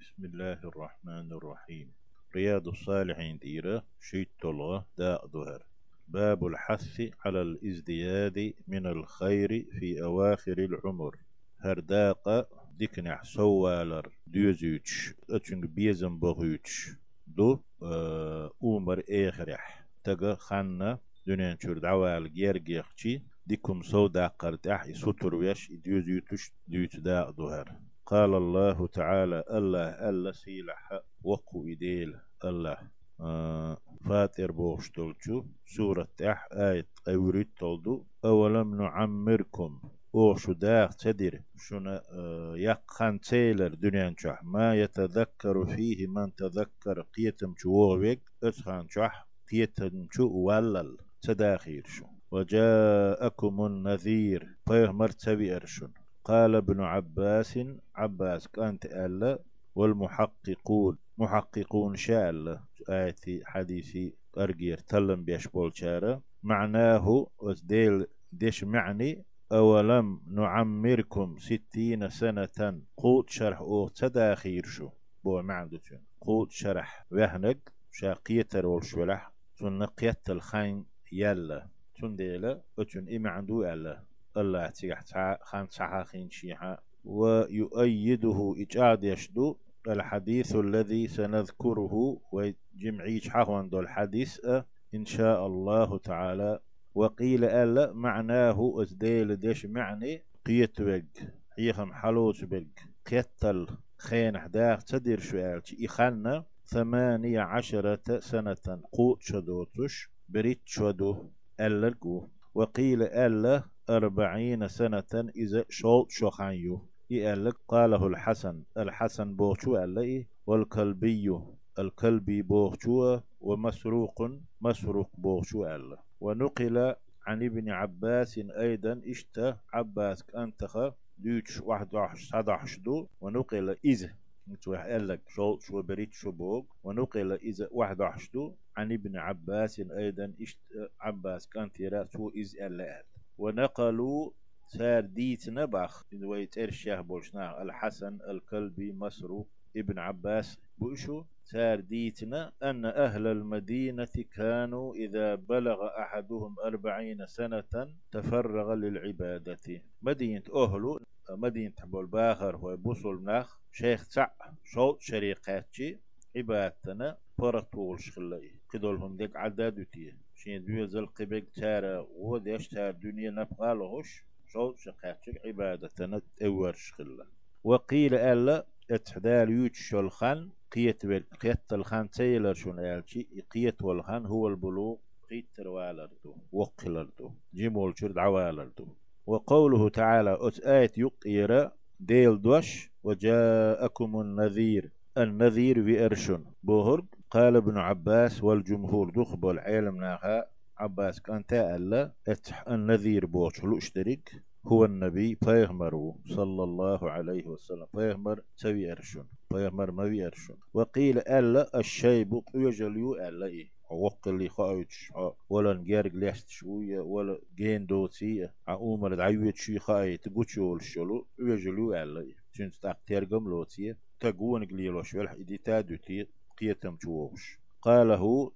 بسم الله الرحمن الرحيم رياض الصالحين ديرة شيت طلغة داء ظهر باب الحث على الازدياد من الخير في أواخر العمر هرداق ديكنح سوالر ديوزيوش أتشنج بيزن بغيوش دو أمر إخرح تغا خاننا دنيا شور دعوال جيرجيخشي ديكم سودا قرتح ستر ويش ديوزيوتش ديوت داء ظهر قال الله تعالى الله الله سيلح وقو إديل الله آه فاتر بوشتولشو سورة أح آية أوريت تولدو. أولم نعمركم أوشو داغ تدير شنا آه يقخان تيلر دنيان شح. ما يتذكر فيه من تذكر قيتم شووغيك أسخان شح قيتم شو ولل تداخير شو. وجاءكم النذير فيه مرتبي أرشن قال ابن عباس عباس كانت ألا والمحققون محققون الله آية حديثي أرجير تلم بيش بولشارة معناه وزديل ديش معني؟ أولم نعمركم ستين سنة؟ قوت شرح أو تداخير شو؟ بو معدتون قوت شرح وهنك شاقيتر والشولح تنقيت الخين يلا. تنديلا أتون إما عندو ألا الله تيح خان تحاخين شيحا ويؤيده إجاد يشدو الحديث الذي سنذكره وجمعيش حهوان دو الحديث إن شاء الله تعالى. وقيل ألا معناه أزديل ديش معني قيت بق حيخم حلوش بق قيتل خين حداخ تدير شوال إخلنا ثمانية عشرة سنة قوت شدوتش بريت شدو ألا وقيل ألا أربعين سنة إذا شوط شخانيو يألك قاله الحسن. الحسن بوشو ألئي والكلبي الكلبي بوشو ومسروق مسروق بوشو ألا ونقل عن ابن عباس أيضا اشتا عباس أنتخ ديوش واحد واحد دو ونقل إذ نتوح لك شو شو بريت شو بوغ ونقل إذا واحد دو عن ابن عباس أيضا إشت عباس كان شو إذ ألا ونقلوا سار ديت نبخ ويت إرشاه بولشنا الحسن الكلبي مسروق ابن عباس بوشو. سار ديتنا أن أهل المدينة كانوا إذا بلغ أحدهم أربعين سنة تفرغ للعبادة. مدينة أهلو مدينة بول باخر هو بوصل شيخ تع شوط شريقاتي عبادتنا فرطول شخلي قدولهم ديك عدادتي شين دوية زل قبق تارا وديش تار دنيا نبقالهوش شو شقاتك عبادتنا تأور شخلة وقيل ألا اتحدال يوتش الخان قيت قيت الخان تيلر شون آلشي قيت والخان هو البلوغ قيت تروالردو وقلردو جيمول شرد عوالردو وقوله تعالى أت آية يقير ديل دوش وجاءكم النذير النذير بأرشن بوهرب قال ابن عباس والجمهور دخبل علم ناها عباس كان تألا إتح النذير بوش اشترك هو النبي فيغمر صلى الله عليه وسلم فيغمر سوي أرشن فيغمر ما أرشن وقيل ألا الشيب يجليو ألا إيه وقل خايتش ولا نجارج ليست شوية ولا جين دوتي عمر دعيوت شي خايت قوتشول شلو يجليو ألا إيه. شنت تاقتير قملوتي تقون قليلو شوالح إدي تادوتي قيتم جووش. قاله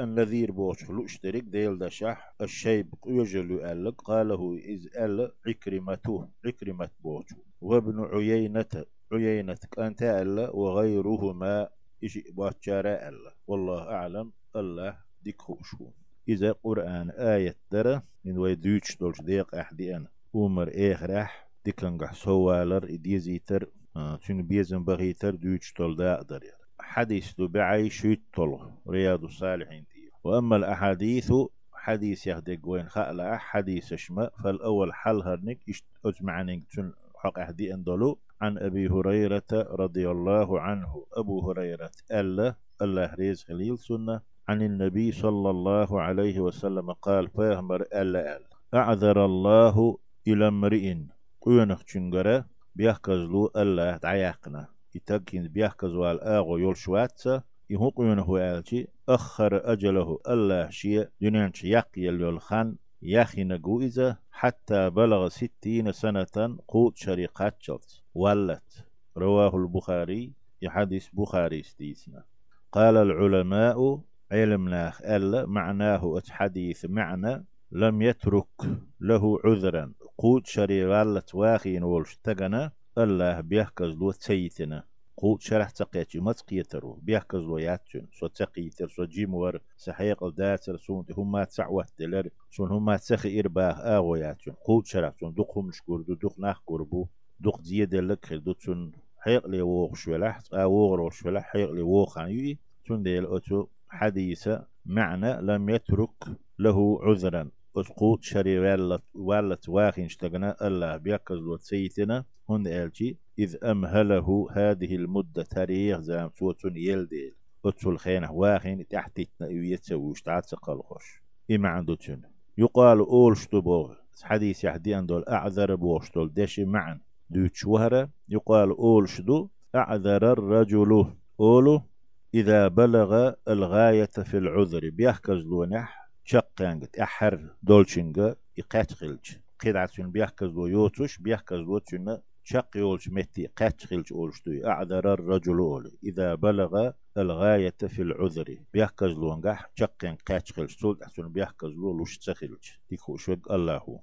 النذير بوش خلو اشترك ديل دشح الشيب يجلو ألق قاله إذ أل عكرمته عكرمة بوش. وابن عيينة عيينة أنت ألا وغيرهما إشي باتشارا ألا والله أعلم الله ديك خوشو إذا قرآن آية درة من ويدوش دولش ديق أحدي أنا. أمر إخرح ديكنغح سوالر إديزيتر آه تون بيزن بغيتر دوش دول دا أقدر. حديث بعي شيتل رياض الصالحين وأما الأحاديث حديث يهدق وين خألا حديث شما فالأول حل هرنك أجمعنك تن حق أهدي أندلو. عن أبي هريرة رضي الله عنه. أبو هريرة ألا الله ريز خليل سنة. عن النبي صلى الله عليه وسلم قال فيهمر ألا ألا. أعذر الله إلى امرئ. قينخ چنگره بيحكزلو الله دعيقنا يتكين بيحكز والآغو يلشواتسا يهقون هو آلتي أخر أجله الله شيء دنيانش يقيل يلخان يخي نقوئزة حتى بلغ ستين سنة قوت شريقات جلت ولت رواه البخاري يحدث بخاري ستيسنا. قال العلماء علمنا ألا معناه حديث معنى لم يترك له عذرا. قوت شري غالت واخين ولش تغنى الله بيحكز لو تسيتنا قوت شرح تقيتي ما تقيترو. بيحكز لو ياتشن سو تقيتر. سو جيمور سحيق الداتر. سون هما تسعوه دلر. سون هما تسخي إرباه آغو ياتشن قوت شرح سون دقهم شكور دو. دق ناخ قربو دق زيادة لك خل دو سون حيق لي ووغ شولح آوغ شولح حيق لي ووغ عن سون ديل أتو حديثة. معنى لم يترك له عذرا. اسقوط شري والت والت واخين اشتغنا الله بيكز وتسيتنا هن الجي إذ أمهله هذه المدة تاريخ زام صوتون يلديل أتسل خينه واخين تحتتنا يتسويش تعتقل خوش. إما عنده تن يقال أول شتبوغ حديث يحدي دول أعذر بوشتول دشي معا دوتش وهرة يقال أول شدو. أعذر الرجل أولو إذا بلغ الغاية في العذر. بيحكز لونح شقيانجت أحر دولشنجا يقاتخلج قيدعتون بيحكز لو يوتوش بيحكز لو تشنا شق يولش متي قاتخلج أولشتوي أعذر الرجل أول إذا بلغ الغاية في العذر بيحكز لونجح شقيان قاتخلج سولد أحسن بيحكز لو لوش تخلج ديكو شوق الله.